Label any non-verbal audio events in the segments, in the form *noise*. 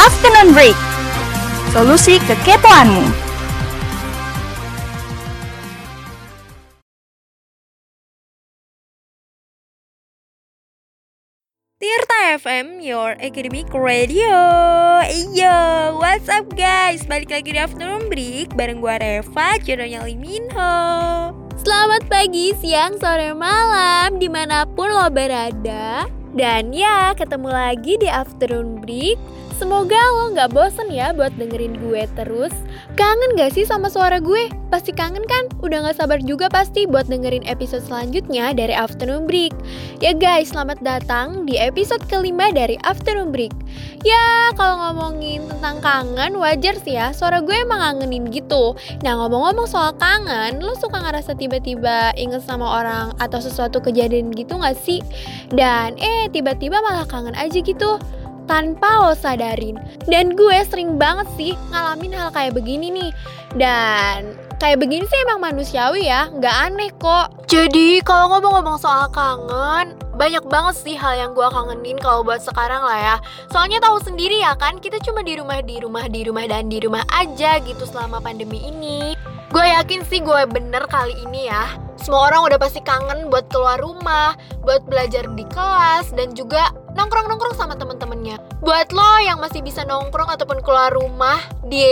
Afternoon Break. Solusi kekepoanmu. Tirta FM, your academic radio. Yo, what's up guys? Balik lagi di Afternoon Break bareng gua Reva, jodohnya Liminho. Selamat pagi, siang, sore, malam, di mana pun lo berada. Dan ya, ketemu lagi di Afternoon Break Semoga lo gak bosen ya buat dengerin gue terus. Kangen gak sih sama suara gue? Pasti kangen kan? Udah gak sabar juga pasti buat dengerin episode selanjutnya dari Afternoon Break. Ya guys, selamat datang di episode kelima dari Afternoon Break. Ya, kalau ngomongin tentang kangen, wajar sih ya, suara gue emang ngangenin gitu. Nah, ngomong-ngomong soal kangen, lo suka ngerasa tiba-tiba inget sama orang atau sesuatu kejadian gitu gak sih? Dan eh, tiba-tiba malah kangen aja gitu tanpa lo sadarin. Dan gue sering banget sih ngalamin hal kayak begini nih. Dan kayak begini sih emang manusiawi ya, nggak aneh kok. Jadi kalau ngomong-ngomong soal kangen, banyak banget sih hal yang gue kangenin kalau buat sekarang lah ya. Soalnya tahu sendiri ya kan, kita cuma di rumah, di rumah, di rumah, dan di rumah aja gitu selama pandemi ini. Gue yakin sih gue bener kali ini ya Semua orang udah pasti kangen buat keluar rumah Buat belajar di kelas Dan juga nongkrong-nongkrong sama temen-temennya. Buat lo yang masih bisa nongkrong ataupun keluar rumah Di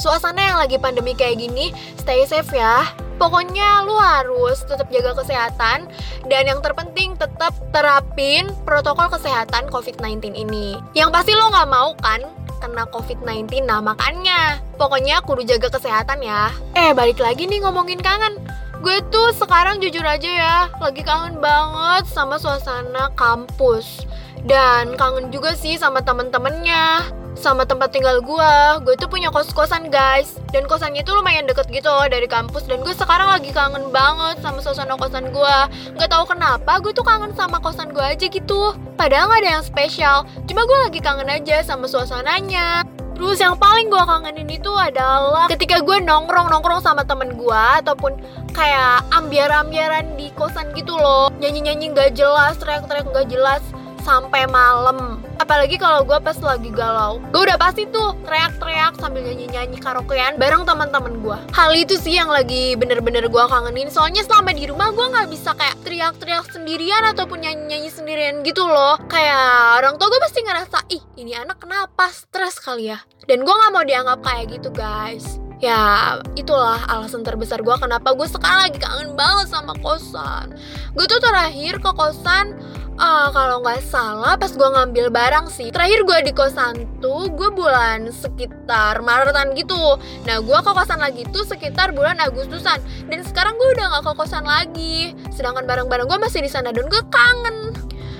suasana yang lagi pandemi kayak gini Stay safe ya. Pokoknya lu harus tetap jaga kesehatan dan yang terpenting tetap terapin protokol kesehatan COVID-19 ini. Yang pasti lo nggak mau kan kena COVID-19 Nah makanya Pokoknya kudu jaga kesehatan ya. Eh balik lagi nih ngomongin kangen. Gue tuh sekarang jujur aja ya Lagi kangen banget sama suasana kampus Dan kangen juga sih sama temen-temennya sama tempat tinggal gue gue tuh punya kos-kosan guys. Dan kosannya tuh lumayan deket gitu dari kampus. Dan gue sekarang lagi kangen banget sama suasana kosan gue nggak tahu kenapa gue tuh kangen sama kosan gue aja gitu. Padahal nggak ada yang spesial. Cuma gue lagi kangen aja sama suasananya. Terus yang paling gue kangenin itu adalah ketika gue nongkrong-nongkrong sama temen gue ataupun kayak ambiar-ambiaran di kosan gitu loh. Nyanyi-nyanyi gak jelas, teriak-teriak gak jelas sampai malam. Apalagi kalau gue pas lagi galau. Gue udah pasti tuh teriak-teriak sambil nyanyi-nyanyi karaokean bareng teman-teman gue hal itu sih yang lagi bener-bener gue kangenin. Soalnya selama di rumah gue nggak bisa kayak teriak-teriak sendirian ataupun nyanyi-nyanyi sendirian gitu loh. Kayak orang tua gue pasti ngerasa ih ini anak kenapa? Stres kali ya. Dan gue nggak mau dianggap kayak gitu guys Ya itulah alasan terbesar gue kenapa gue sekarang lagi kangen banget sama kosan. Gue tuh terakhir ke kosan uh, kalau nggak salah pas gue ngambil barang sih terakhir gue di kosan tuh gue bulan sekitar Maretan gitu. Nah gue ke kosan lagi tuh sekitar bulan Agustusan. Dan sekarang gue udah nggak ke kosan lagi. Sedangkan barang-barang gue masih di sana dan gue kangen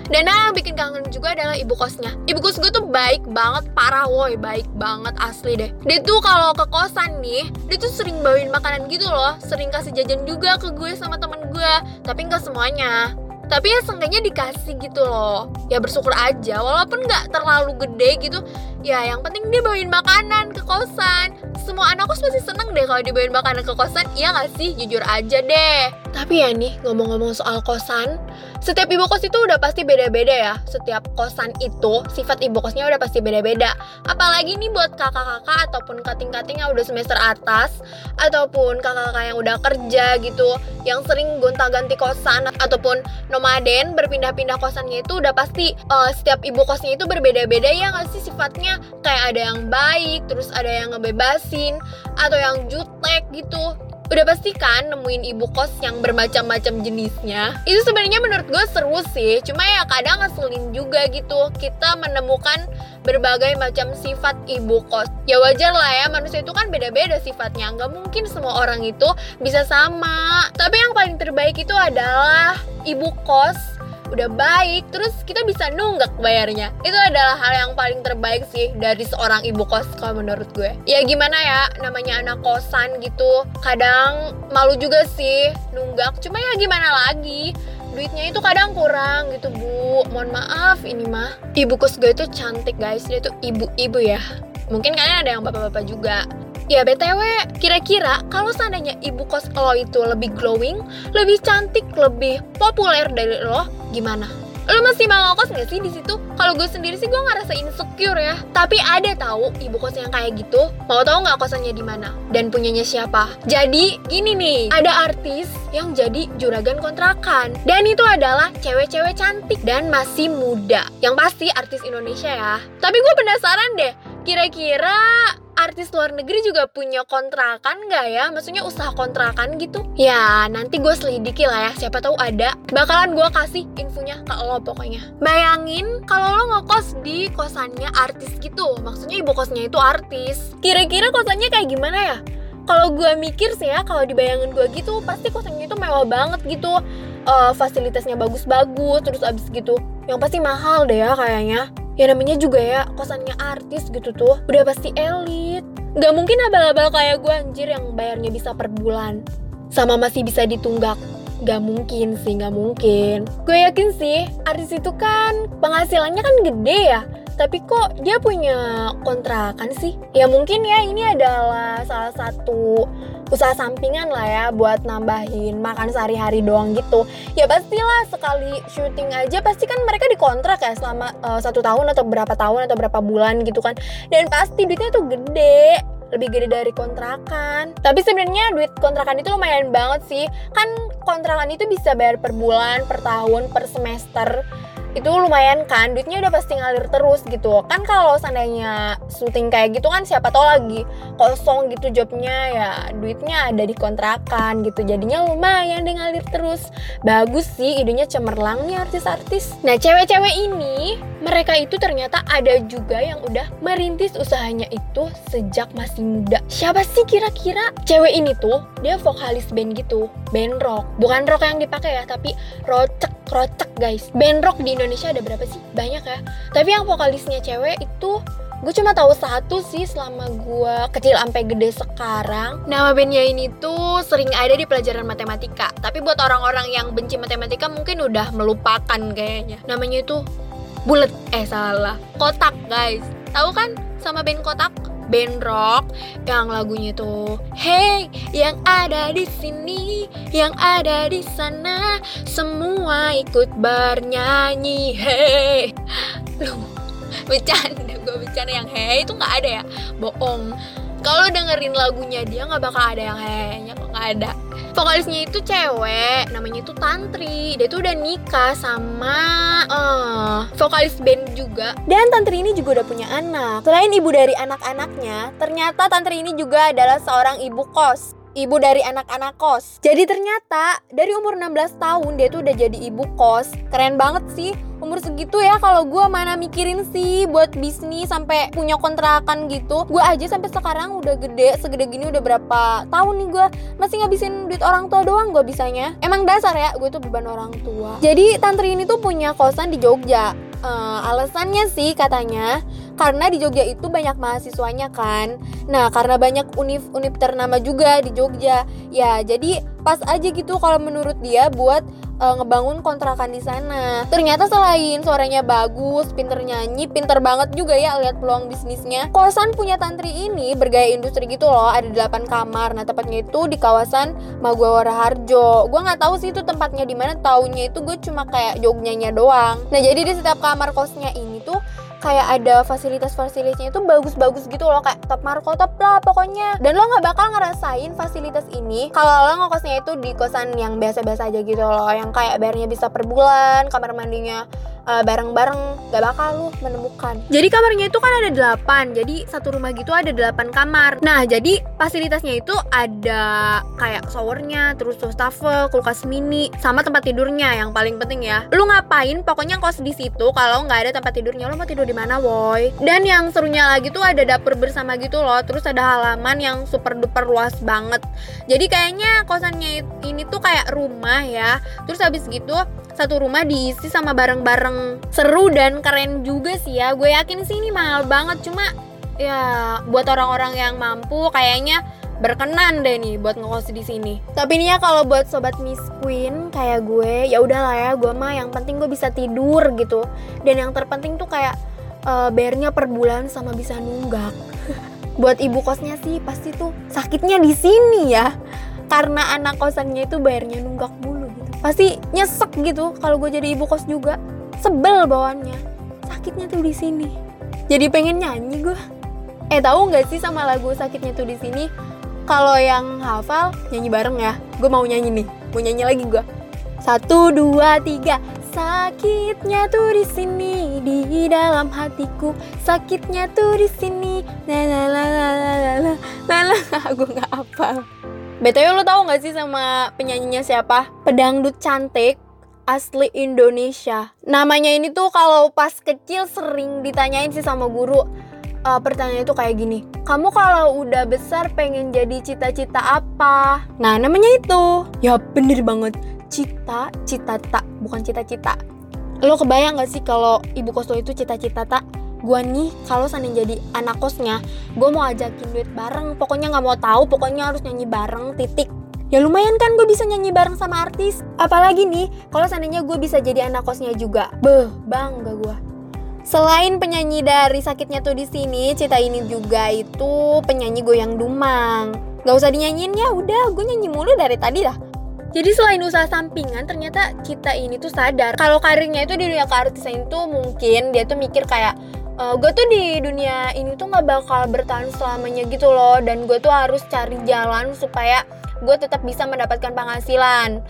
dan yang bikin kangen juga adalah ibu kosnya. Ibu kos gue tuh baik banget, parah woi Baik banget asli deh. Dia tuh kalau ke kosan nih Dia tuh sering bawain makanan gitu loh. Sering kasih jajan juga ke gue sama temen gue. Tapi nggak semuanya. Tapi ya seenggaknya dikasih gitu loh. Ya bersyukur aja walaupun nggak terlalu gede gitu ya yang penting dia bawain makanan ke kosan. Semua anak kos pasti seneng deh kalau dibawain makanan ke kosan iya gak sih? Jujur aja deh. Tapi ya nih ngomong-ngomong soal kosan setiap ibu kos itu udah pasti beda-beda ya. Setiap kosan itu sifat ibu kosnya udah pasti beda-beda. Apalagi nih buat kakak-kakak ataupun kating-kating yang udah semester atas ataupun kakak-kakak yang udah kerja gitu yang sering gonta-ganti kosan ataupun nomaden berpindah-pindah kosannya itu udah pasti uh, setiap ibu kosnya itu berbeda-beda ya gak sih sifatnya misalnya kayak ada yang baik terus ada yang ngebebasin atau yang jutek gitu. Udah pasti kan nemuin ibu kos yang bermacam-macam jenisnya? Itu sebenarnya menurut gue seru sih cuma ya kadang ngeselin juga gitu. Kita menemukan berbagai macam sifat ibu kos. Ya wajar lah ya manusia itu kan beda-beda sifatnya. Nggak mungkin semua orang itu bisa sama. Tapi yang paling terbaik itu adalah ibu kos udah baik terus kita bisa nunggak bayarnya. Itu adalah hal yang paling terbaik sih dari seorang ibu kos kalau menurut gue. Ya gimana ya namanya anak kosan gitu kadang malu juga sih nunggak. Cuma ya gimana lagi duitnya itu kadang kurang gitu bu. Mohon maaf ini mah. Ibu kos gue itu cantik guys. Dia tuh ibu-ibu ya. Mungkin kalian ada yang bapak-bapak juga Ya BTW, kira-kira kalau seandainya ibu kos lo itu lebih glowing, lebih cantik, lebih populer dari lo, gimana? Lo masih mau ngekos gak sih di situ? Kalau gue sendiri sih gue ngerasa insecure ya. Tapi ada tahu ibu kos yang kayak gitu. Mau tahu nggak kosannya di mana? Dan punyanya siapa? Jadi gini nih, ada artis yang jadi juragan kontrakan. Dan itu adalah cewek-cewek cantik dan masih muda. Yang pasti artis Indonesia ya. Tapi gue penasaran deh, kira-kira artis luar negeri juga punya kontrakan nggak ya? Maksudnya usaha kontrakan gitu? Ya nanti gue selidiki lah ya, siapa tahu ada. Bakalan gue kasih infonya ke lo pokoknya. Bayangin kalau lo ngekos di kosannya artis gitu, maksudnya ibu kosnya itu artis. Kira-kira kosannya kayak gimana ya? Kalau gue mikir sih ya, kalau dibayangin gue gitu, pasti kosannya itu mewah banget gitu. Uh, fasilitasnya bagus-bagus, terus abis gitu, yang pasti mahal deh ya kayaknya ya namanya juga ya kosannya artis gitu tuh. Udah pasti elit. Gak mungkin abal-abal kayak gue anjir yang bayarnya bisa per bulan. Sama masih bisa ditunggak. Gak mungkin sih, gak mungkin. Gue yakin sih, artis itu kan penghasilannya kan gede ya. Tapi kok dia punya kontrakan sih? Ya mungkin ya ini adalah salah satu usaha sampingan lah ya buat nambahin makan sehari-hari doang gitu. Ya pastilah sekali syuting aja pasti kan mereka dikontrak ya selama uh, satu tahun atau berapa tahun atau berapa bulan gitu kan. Dan pasti duitnya tuh gede lebih gede dari kontrakan. Tapi sebenarnya duit kontrakan itu lumayan banget sih. Kan kontrakan itu bisa bayar per bulan, per tahun, per semester itu lumayan kan duitnya udah pasti ngalir terus gitu. Kan kalau seandainya syuting kayak gitu kan siapa tahu lagi kosong gitu jobnya ya duitnya ada di kontrakan gitu. Jadinya lumayan deh ngalir terus. Bagus sih idenya cemerlang nih artis-artis. Nah cewek-cewek ini mereka itu ternyata ada juga yang udah merintis usahanya itu sejak masih muda siapa sih kira-kira cewek ini tuh dia vokalis band gitu band rock bukan rock yang dipakai ya tapi rocek rocek guys band rock di Indonesia ada berapa sih? Banyak ya. Tapi yang vokalisnya cewek itu gue cuma tahu satu sih selama gue kecil sampai gede sekarang. Nama bandnya ini tuh sering ada di pelajaran matematika. Tapi buat orang-orang yang benci matematika mungkin udah melupakan kayaknya. Namanya itu Bulet. Eh salah. Kotak guys. Tahu kan sama band Kotak? band rock yang lagunya tuh Hey yang ada di sini yang ada di sana semua ikut bernyanyi Hey lu bercanda gue bercanda yang hey itu nggak ada ya bohong kalau dengerin lagunya dia nggak bakal ada yang hey nya kok nggak ada. Vokalisnya itu cewek namanya itu Tantri. Dia tuh udah nikah sama uh, vokalis band juga. Dan Tantri ini juga udah punya anak. Selain ibu dari anak-anaknya ternyata Tantri ini juga adalah seorang ibu kos ibu dari anak-anak kos. Jadi ternyata dari umur 16 tahun dia tuh udah jadi ibu kos. Keren banget sih. Umur segitu ya kalau gue mana mikirin sih buat bisnis sampai punya kontrakan gitu. Gue aja sampai sekarang udah gede, segede gini udah berapa tahun nih gue masih ngabisin duit orang tua doang gue bisanya. Emang dasar ya gue tuh beban orang tua. Jadi tantri ini tuh punya kosan di Jogja. Uh, alasannya sih katanya karena di Jogja itu banyak mahasiswanya kan. Nah, karena banyak univ-univ ternama juga di Jogja. Ya, jadi pas aja gitu kalau menurut dia buat uh, ngebangun kontrakan di sana. Ternyata selain suaranya bagus, pinter nyanyi, pinter banget juga ya lihat peluang bisnisnya. Kosan punya tantri ini bergaya industri gitu loh, ada 8 kamar. Nah, tepatnya itu di kawasan Maguwara Harjo. Gue nggak tahu sih itu tempatnya di mana, taunya itu gue cuma kayak Jogjanya doang. Nah, jadi di setiap kamar kosnya ini tuh kayak ada fasilitas-fasilitasnya itu bagus-bagus gitu loh kayak top marco top lah pokoknya. Dan lo nggak bakal ngerasain fasilitas ini kalau lo ngekosnya itu di kosan yang biasa-biasa aja gitu loh yang kayak bayarnya bisa per bulan kamar mandinya uh, bareng-bareng gak bakal lu menemukan. Jadi kamarnya itu kan ada 8 jadi satu rumah gitu ada 8 kamar. Nah jadi fasilitasnya itu ada kayak showernya terus wastafel kulkas mini sama tempat tidurnya yang paling penting ya. Lu ngapain? Pokoknya kos di situ kalau nggak ada tempat tidurnya lu mau tidur di mana woi? Dan yang serunya lagi tuh ada dapur bersama gitu loh terus ada halaman yang super duper luas banget. Jadi kayaknya kosannya ini tuh kayak rumah ya. Terus habis gitu satu rumah diisi sama bareng-bareng seru dan keren juga sih ya gue yakin sih ini mahal banget cuma ya buat orang-orang yang mampu kayaknya berkenan deh nih buat ngekos di sini. Tapi nih ya kalau buat sobat Miss Queen kayak gue, ya udahlah ya, gue mah yang penting gue bisa tidur gitu. Dan yang terpenting tuh kayak uh, bayarnya per bulan sama bisa nunggak. *laughs* Buat ibu kosnya sih pasti tuh sakitnya di sini ya. Karena anak kosannya itu bayarnya nunggak mulu pasti nyesek gitu kalau gue jadi ibu kos juga. Sebel bawaannya. Sakitnya tuh di sini. Jadi pengen nyanyi gue eh tahu nggak sih sama lagu sakitnya tuh di sini? Kalau yang hafal nyanyi bareng ya. Gue mau nyanyi nih. Mau nyanyi lagi gue satu dua tiga. Sakitnya tuh di sini di dalam hatiku. Sakitnya tuh di sini. La la la la la la la gue nggak hafal btw lo tau nggak sih sama penyanyinya siapa pedangdut cantik asli Indonesia. Namanya ini tuh kalau pas kecil sering ditanyain sih sama guru. Uh, pertanyaan itu kayak gini, kamu kalau udah besar pengen jadi cita-cita apa? Nah namanya itu, ya bener banget, cita, cita tak, bukan cita-cita. Lo kebayang gak sih kalau ibu kos lo itu cita-cita tak? Gua nih kalau seandainya jadi anak kosnya, gue mau ajakin duit bareng. Pokoknya nggak mau tahu, pokoknya harus nyanyi bareng. Titik ya lumayan kan gue bisa nyanyi bareng sama artis apalagi nih kalau seandainya gue bisa jadi anak kosnya juga beh bangga gue Selain penyanyi dari sakitnya tuh di sini, Cita ini juga itu penyanyi goyang dumang. Gak usah dinyanyiin ya, udah gue nyanyi mulu dari tadi dah. Jadi selain usaha sampingan, ternyata Cita ini tuh sadar kalau karirnya itu di dunia keartisan itu mungkin dia tuh mikir kayak e, eh, gue tuh di dunia ini tuh nggak bakal bertahan selamanya gitu loh, dan gue tuh harus cari jalan supaya gue tetap bisa mendapatkan penghasilan.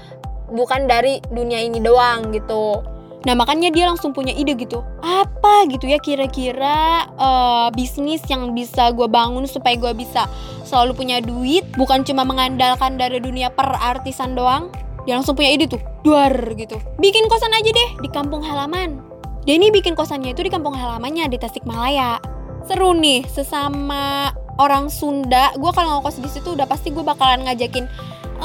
Bukan dari dunia ini doang gitu. Nah makanya dia langsung punya ide gitu. Apa gitu ya kira-kira uh, bisnis yang bisa gue bangun supaya gue bisa selalu punya duit? Bukan cuma mengandalkan dari dunia perartisan doang? Dia langsung punya ide tuh. Duar gitu. Bikin kosan aja deh di kampung halaman Ini bikin kosannya itu di kampung halamannya di Tasikmalaya Seru nih sesama orang Sunda gue kalau ngokos di situ udah pasti gue bakalan ngajakin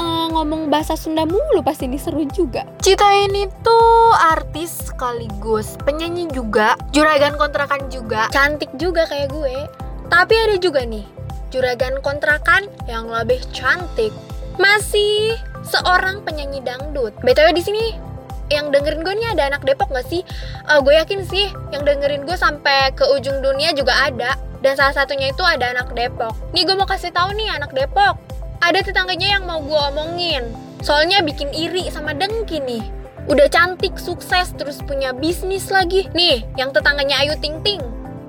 uh, ngomong bahasa Sunda mulu pasti ini seru juga. Cita ini tuh artis sekaligus penyanyi juga, juragan kontrakan juga, cantik juga kayak gue. Tapi ada juga nih juragan kontrakan yang lebih cantik. Masih seorang penyanyi dangdut. BTW di sini yang dengerin gue nih ada anak Depok gak sih? Uh, gue yakin sih yang dengerin gue sampai ke ujung dunia juga ada. Dan salah satunya itu ada anak Depok. Nih gue mau kasih tahu nih anak Depok. Ada tetangganya yang mau gue omongin. Soalnya bikin iri sama dengki nih. Udah cantik, sukses, terus punya bisnis lagi. Nih, yang tetangganya Ayu Ting Ting.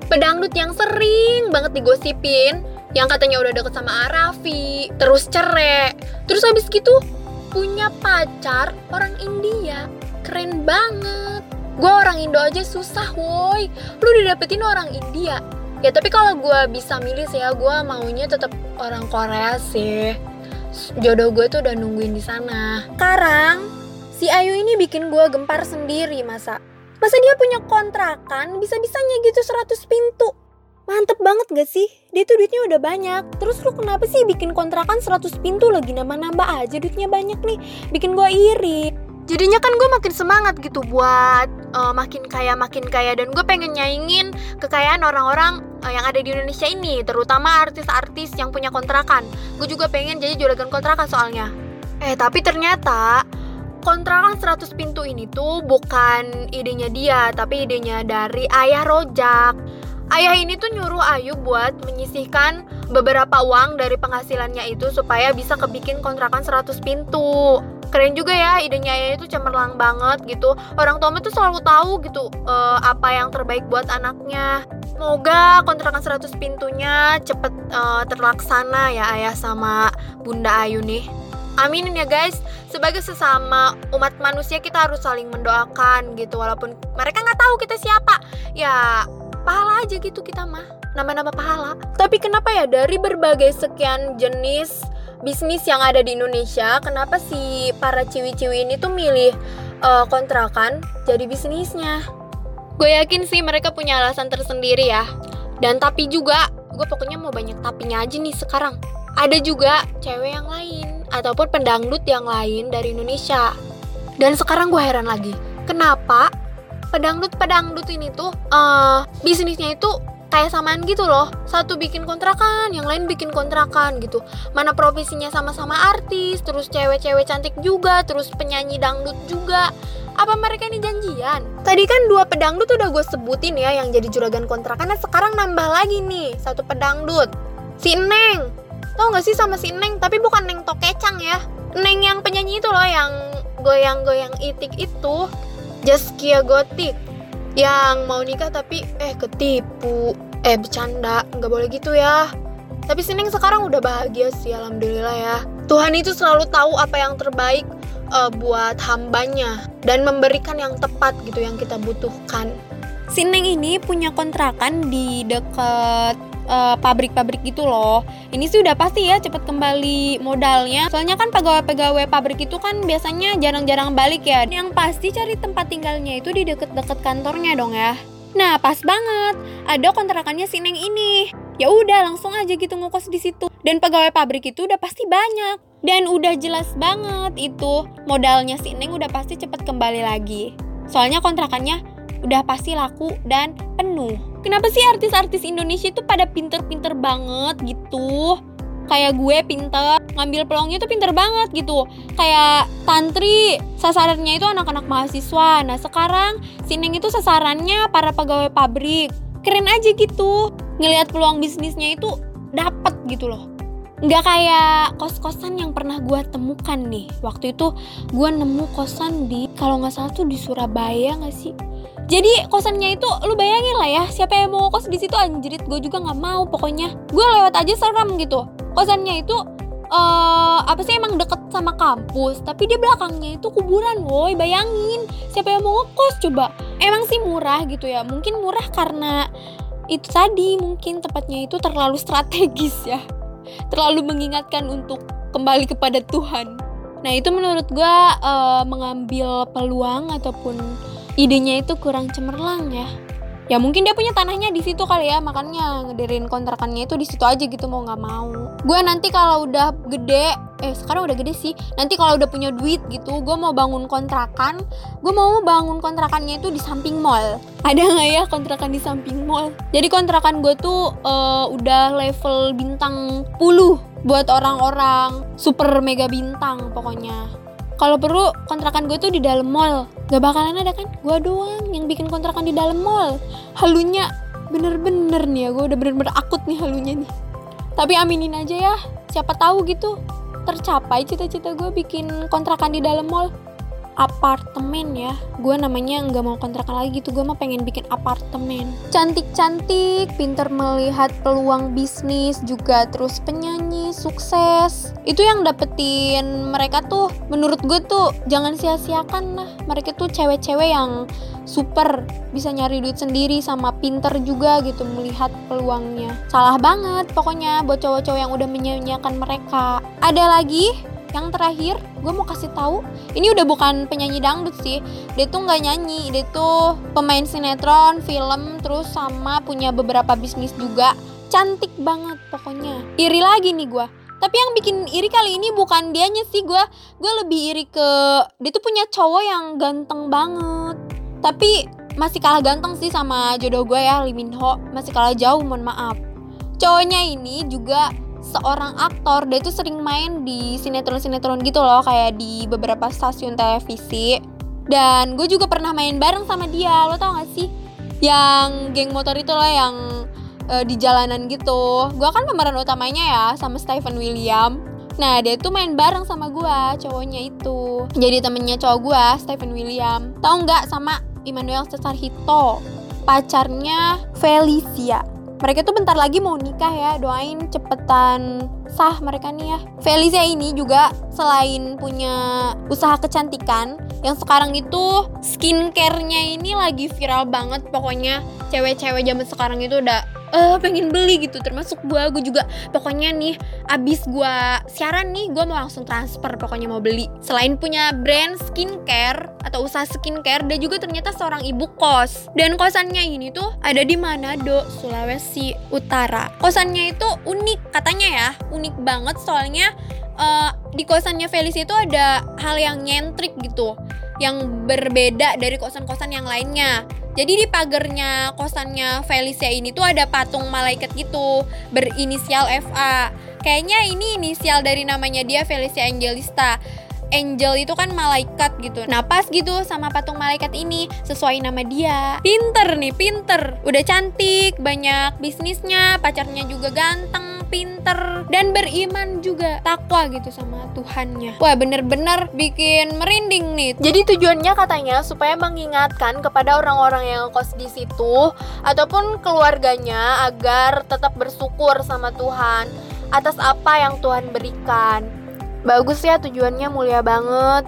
Pedangdut yang sering banget digosipin. Yang katanya udah deket sama Arafi, terus cerai. Terus habis gitu punya pacar orang India. Keren banget. Gue orang Indo aja susah woi. Lu didapetin orang India. Ya tapi kalau gue bisa milih sih ya gue maunya tetap orang Korea sih. Jodoh gue tuh udah nungguin di sana. Sekarang si Ayu ini bikin gue gempar sendiri masa? Masa dia punya kontrakan bisa-bisanya gitu 100 pintu? Mantep banget gak sih? Dia tuh duitnya udah banyak. Terus lu kenapa sih bikin kontrakan 100 pintu lagi? Nambah-nambah aja duitnya banyak nih. Bikin gue iri jadinya kan gue makin semangat gitu buat uh, makin kaya makin kaya. Dan gue pengen nyaingin kekayaan orang-orang uh, yang ada di Indonesia ini terutama artis-artis yang punya kontrakan. Gue juga pengen jadi juragan kontrakan soalnya. Eh tapi ternyata kontrakan 100 pintu ini tuh bukan idenya dia tapi idenya dari ayah rojak Ayah ini tuh nyuruh Ayu buat menyisihkan beberapa uang dari penghasilannya itu supaya bisa kebikin kontrakan 100 pintu. Keren juga ya idenya Ayah itu cemerlang banget gitu. Orang tua tuh selalu tahu gitu uh, apa yang terbaik buat anaknya. Semoga kontrakan 100 pintunya cepet uh, terlaksana ya Ayah sama Bunda Ayu nih. Aminin ya guys. Sebagai sesama umat manusia kita harus saling mendoakan gitu walaupun mereka nggak tahu kita siapa. Ya pahala aja gitu kita mah. Nama-nama pahala. Tapi kenapa ya dari berbagai sekian jenis bisnis yang ada di Indonesia kenapa si para ciwi-ciwi ini tuh milih uh, kontrakan jadi bisnisnya? Gue yakin sih mereka punya alasan tersendiri ya. Dan tapi juga gue pokoknya mau banyak tapinya aja nih sekarang. Ada juga cewek yang lain ataupun pendangdut yang lain dari Indonesia. Dan sekarang gue heran lagi kenapa pedangdut-pedangdut ini tuh uh, bisnisnya itu kayak samaan gitu loh. Satu bikin kontrakan yang lain bikin kontrakan gitu. Mana profesinya sama-sama artis terus cewek-cewek cantik juga terus penyanyi dangdut juga. Apa mereka ini janjian? Tadi kan dua pedangdut udah gue sebutin ya yang jadi juragan kontrakan. Nah sekarang nambah lagi nih satu pedangdut. Si Neng. Tau gak sih sama si Neng? Tapi bukan Neng Tokecang ya. Neng yang penyanyi itu loh yang goyang-goyang itik itu Jaskia Gotik yang mau nikah tapi eh ketipu. Eh bercanda nggak boleh gitu ya. Tapi Sineng sekarang udah bahagia sih alhamdulillah ya. Tuhan itu selalu tahu apa yang terbaik uh, buat hambanya dan memberikan yang tepat gitu yang kita butuhkan. Sineng ini punya kontrakan di uh, pabrik-pabrik gitu loh. Ini sih udah pasti ya cepet kembali modalnya. Soalnya kan pegawai-pegawai pabrik itu kan biasanya jarang-jarang balik ya. Yang pasti cari tempat tinggalnya itu di deket-deket kantornya dong ya. Nah pas banget ada kontrakannya si Neng ini. Ya udah langsung aja gitu ngekos di situ. Dan pegawai pabrik itu udah pasti banyak. Dan udah jelas banget itu modalnya si Neng udah pasti cepet kembali lagi. Soalnya kontrakannya udah pasti laku dan penuh. Kenapa sih artis-artis Indonesia itu pada pinter-pinter banget gitu? Kayak gue pinter, ngambil peluangnya tuh pinter banget gitu. Kayak Tantri, sasarannya itu anak-anak mahasiswa. Nah sekarang Sineng itu sasarannya para pegawai pabrik. Keren aja gitu. Ngelihat peluang bisnisnya itu dapet gitu loh nggak kayak kos-kosan yang pernah gue temukan nih waktu itu gue nemu kosan di kalau nggak salah tuh di Surabaya nggak sih jadi kosannya itu lu bayangin lah ya siapa yang mau kos di situ anjrit gue juga nggak mau pokoknya. Gue lewat aja seram gitu. Kosannya itu uh, apa sih emang deket sama kampus tapi dia belakangnya itu kuburan woi bayangin. Siapa yang mau ngekos coba. Emang sih murah gitu ya mungkin murah karena itu tadi mungkin tempatnya itu terlalu strategis ya. Terlalu mengingatkan untuk kembali kepada Tuhan. Nah itu menurut gue uh, mengambil peluang ataupun idenya itu kurang cemerlang ya. Ya mungkin dia punya tanahnya di situ kali ya makanya ngedirin kontrakannya itu di situ aja gitu mau nggak mau. Gue nanti kalau udah gede eh sekarang udah gede sih. Nanti kalau udah punya duit gitu gue mau bangun kontrakan gue mau bangun kontrakannya itu di samping mall. *laughs* Ada nggak ya kontrakan di samping mall? Jadi kontrakan gue tuh uh, udah level bintang 10 buat orang-orang super mega bintang pokoknya kalau perlu kontrakan gue tuh di dalam mall. Gak bakalan ada kan? Gue doang yang bikin kontrakan di dalam mall. Halunya bener-bener nih ya gue udah bener-bener akut nih halunya nih. Tapi aminin aja ya siapa tahu gitu tercapai cita-cita gue bikin kontrakan di dalam mall apartemen ya. Gue namanya nggak mau kontrakan lagi gitu gue mah pengen bikin apartemen. Cantik-cantik pinter melihat peluang bisnis juga terus penyanyi sukses. Itu yang dapetin mereka tuh menurut gue tuh jangan sia-siakan lah. Mereka tuh cewek-cewek yang super bisa nyari duit sendiri sama pinter juga gitu melihat peluangnya. Salah banget pokoknya buat cowok-cowok yang udah menyanyiakan mereka. Ada lagi yang terakhir gue mau kasih tahu ini udah bukan penyanyi dangdut sih. Dia tuh nggak nyanyi dia tuh pemain sinetron film terus sama punya beberapa bisnis juga. Cantik banget pokoknya. Iri lagi nih gue tapi yang bikin iri kali ini bukan dianya sih gue gue lebih iri ke dia tuh punya cowok yang ganteng banget. Tapi masih kalah ganteng sih sama jodoh gue ya Lee Min Ho. Masih kalah jauh mohon maaf. Cowoknya ini juga seorang aktor dia itu sering main di sinetron-sinetron gitu loh kayak di beberapa stasiun televisi. Dan gue juga pernah main bareng sama dia lo tau gak sih? Yang geng motor itu loh yang uh, di jalanan gitu. Gue kan pemeran utamanya ya sama Stephen William. Nah dia tuh main bareng sama gue cowoknya itu. Jadi temennya cowok gue Stephen William. Tau nggak sama Immanuel Cesar Hito pacarnya Felicia mereka tuh bentar lagi mau nikah ya doain cepetan sah mereka nih ya. Felicia ini juga selain punya usaha kecantikan yang sekarang itu skincare-nya ini lagi viral banget. Pokoknya cewek-cewek zaman sekarang itu udah uh, pengen beli gitu termasuk gue gue juga. Pokoknya nih abis gue siaran nih gue mau langsung transfer pokoknya mau beli. Selain punya brand skincare atau usaha skincare dia juga ternyata seorang ibu kos. Dan kosannya ini tuh ada di Manado Sulawesi Utara. Kosannya itu unik katanya ya unik banget. Soalnya uh, di kosannya Felis itu ada hal yang nyentrik gitu yang berbeda dari kosan-kosan yang lainnya jadi di pagernya kosannya Felicia ini tuh ada patung malaikat gitu berinisial FA. Kayaknya ini inisial dari namanya dia Felicia Angelista. Angel itu kan malaikat gitu Nah pas gitu sama patung malaikat ini Sesuai nama dia Pinter nih pinter Udah cantik Banyak bisnisnya Pacarnya juga ganteng pinter dan beriman juga takwa gitu sama Tuhannya wah bener-bener bikin merinding nih Jadi tujuannya katanya supaya mengingatkan kepada orang-orang yang kos di situ ataupun keluarganya agar tetap bersyukur sama Tuhan atas apa yang Tuhan berikan. Bagus ya tujuannya mulia banget.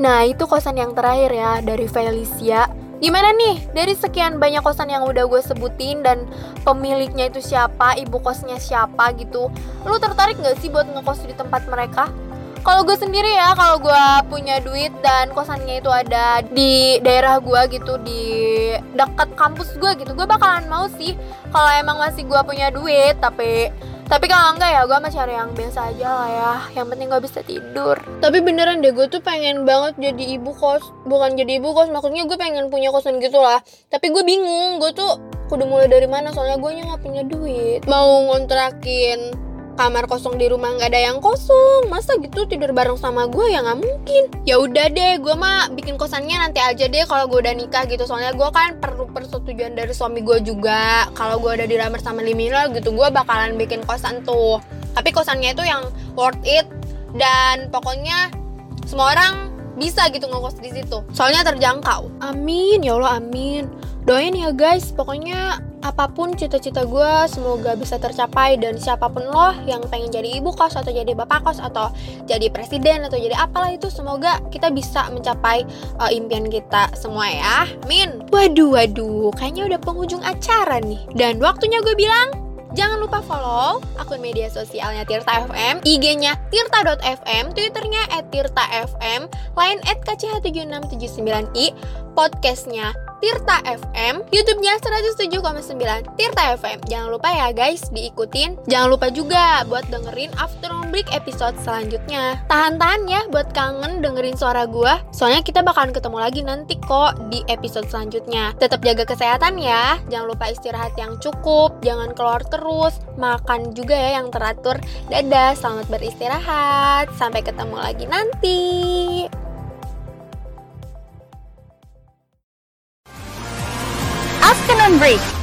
Nah, itu kosan yang terakhir ya dari Felicia. Gimana nih dari sekian banyak kosan yang udah gue sebutin dan pemiliknya itu siapa, ibu kosnya siapa gitu. Lu tertarik gak sih buat ngekos di tempat mereka? Kalau gue sendiri ya, kalau gue punya duit dan kosannya itu ada di daerah gue gitu di dekat kampus gue gitu, gue bakalan mau sih. Kalau emang masih gue punya duit, tapi tapi kalau enggak ya gue mah cari yang biasa aja lah ya. Yang penting gue bisa tidur. Tapi beneran deh gue tuh pengen banget jadi ibu kos Bukan jadi ibu kos maksudnya gue pengen punya kosan gitu lah Tapi gue bingung gue tuh kudu mulai dari mana soalnya gue nya gak punya duit Mau ngontrakin kamar kosong di rumah nggak ada yang kosong. Masa gitu tidur bareng sama gue ya nggak mungkin. Ya udah deh gue mah bikin kosannya nanti aja deh kalau gue udah nikah gitu. Soalnya gue kan perlu persetujuan dari suami gue juga. Kalau gue udah dilamar sama liminal gitu gue bakalan bikin kosan tuh. Tapi kosannya itu yang worth it. Dan pokoknya semua orang bisa gitu ngekos di situ. Soalnya terjangkau. Amin. Ya allah amin. Doain ya guys. Pokoknya apa pun cita-cita gue semoga bisa tercapai. Dan siapa pun lo yang pengen jadi ibu kos atau jadi bapak kos atau jadi presiden atau jadi apalah itu semoga kita bisa mencapai uh, impian kita semua ya. Amin. Waduh waduh kayaknya udah penghujung acara nih. Dan waktunya gue bilang Jangan lupa follow akun media sosialnya Tirta FM, IG-nya tirta.fm, Twitternya @tirta_fm, lain @kch7679i, podcastnya Tirta FM, YouTube-nya 107,9 Tirta FM. Jangan lupa ya guys, diikutin. Jangan lupa juga buat dengerin Afternoon Break episode selanjutnya. Tahan-tahan ya buat kangen dengerin suara gua. Soalnya kita bakalan ketemu lagi nanti kok di episode selanjutnya. Tetap jaga kesehatan ya. Jangan lupa istirahat yang cukup, jangan keluar terus, makan juga ya yang teratur. Dadah, selamat beristirahat. Sampai ketemu lagi nanti. Skinunri.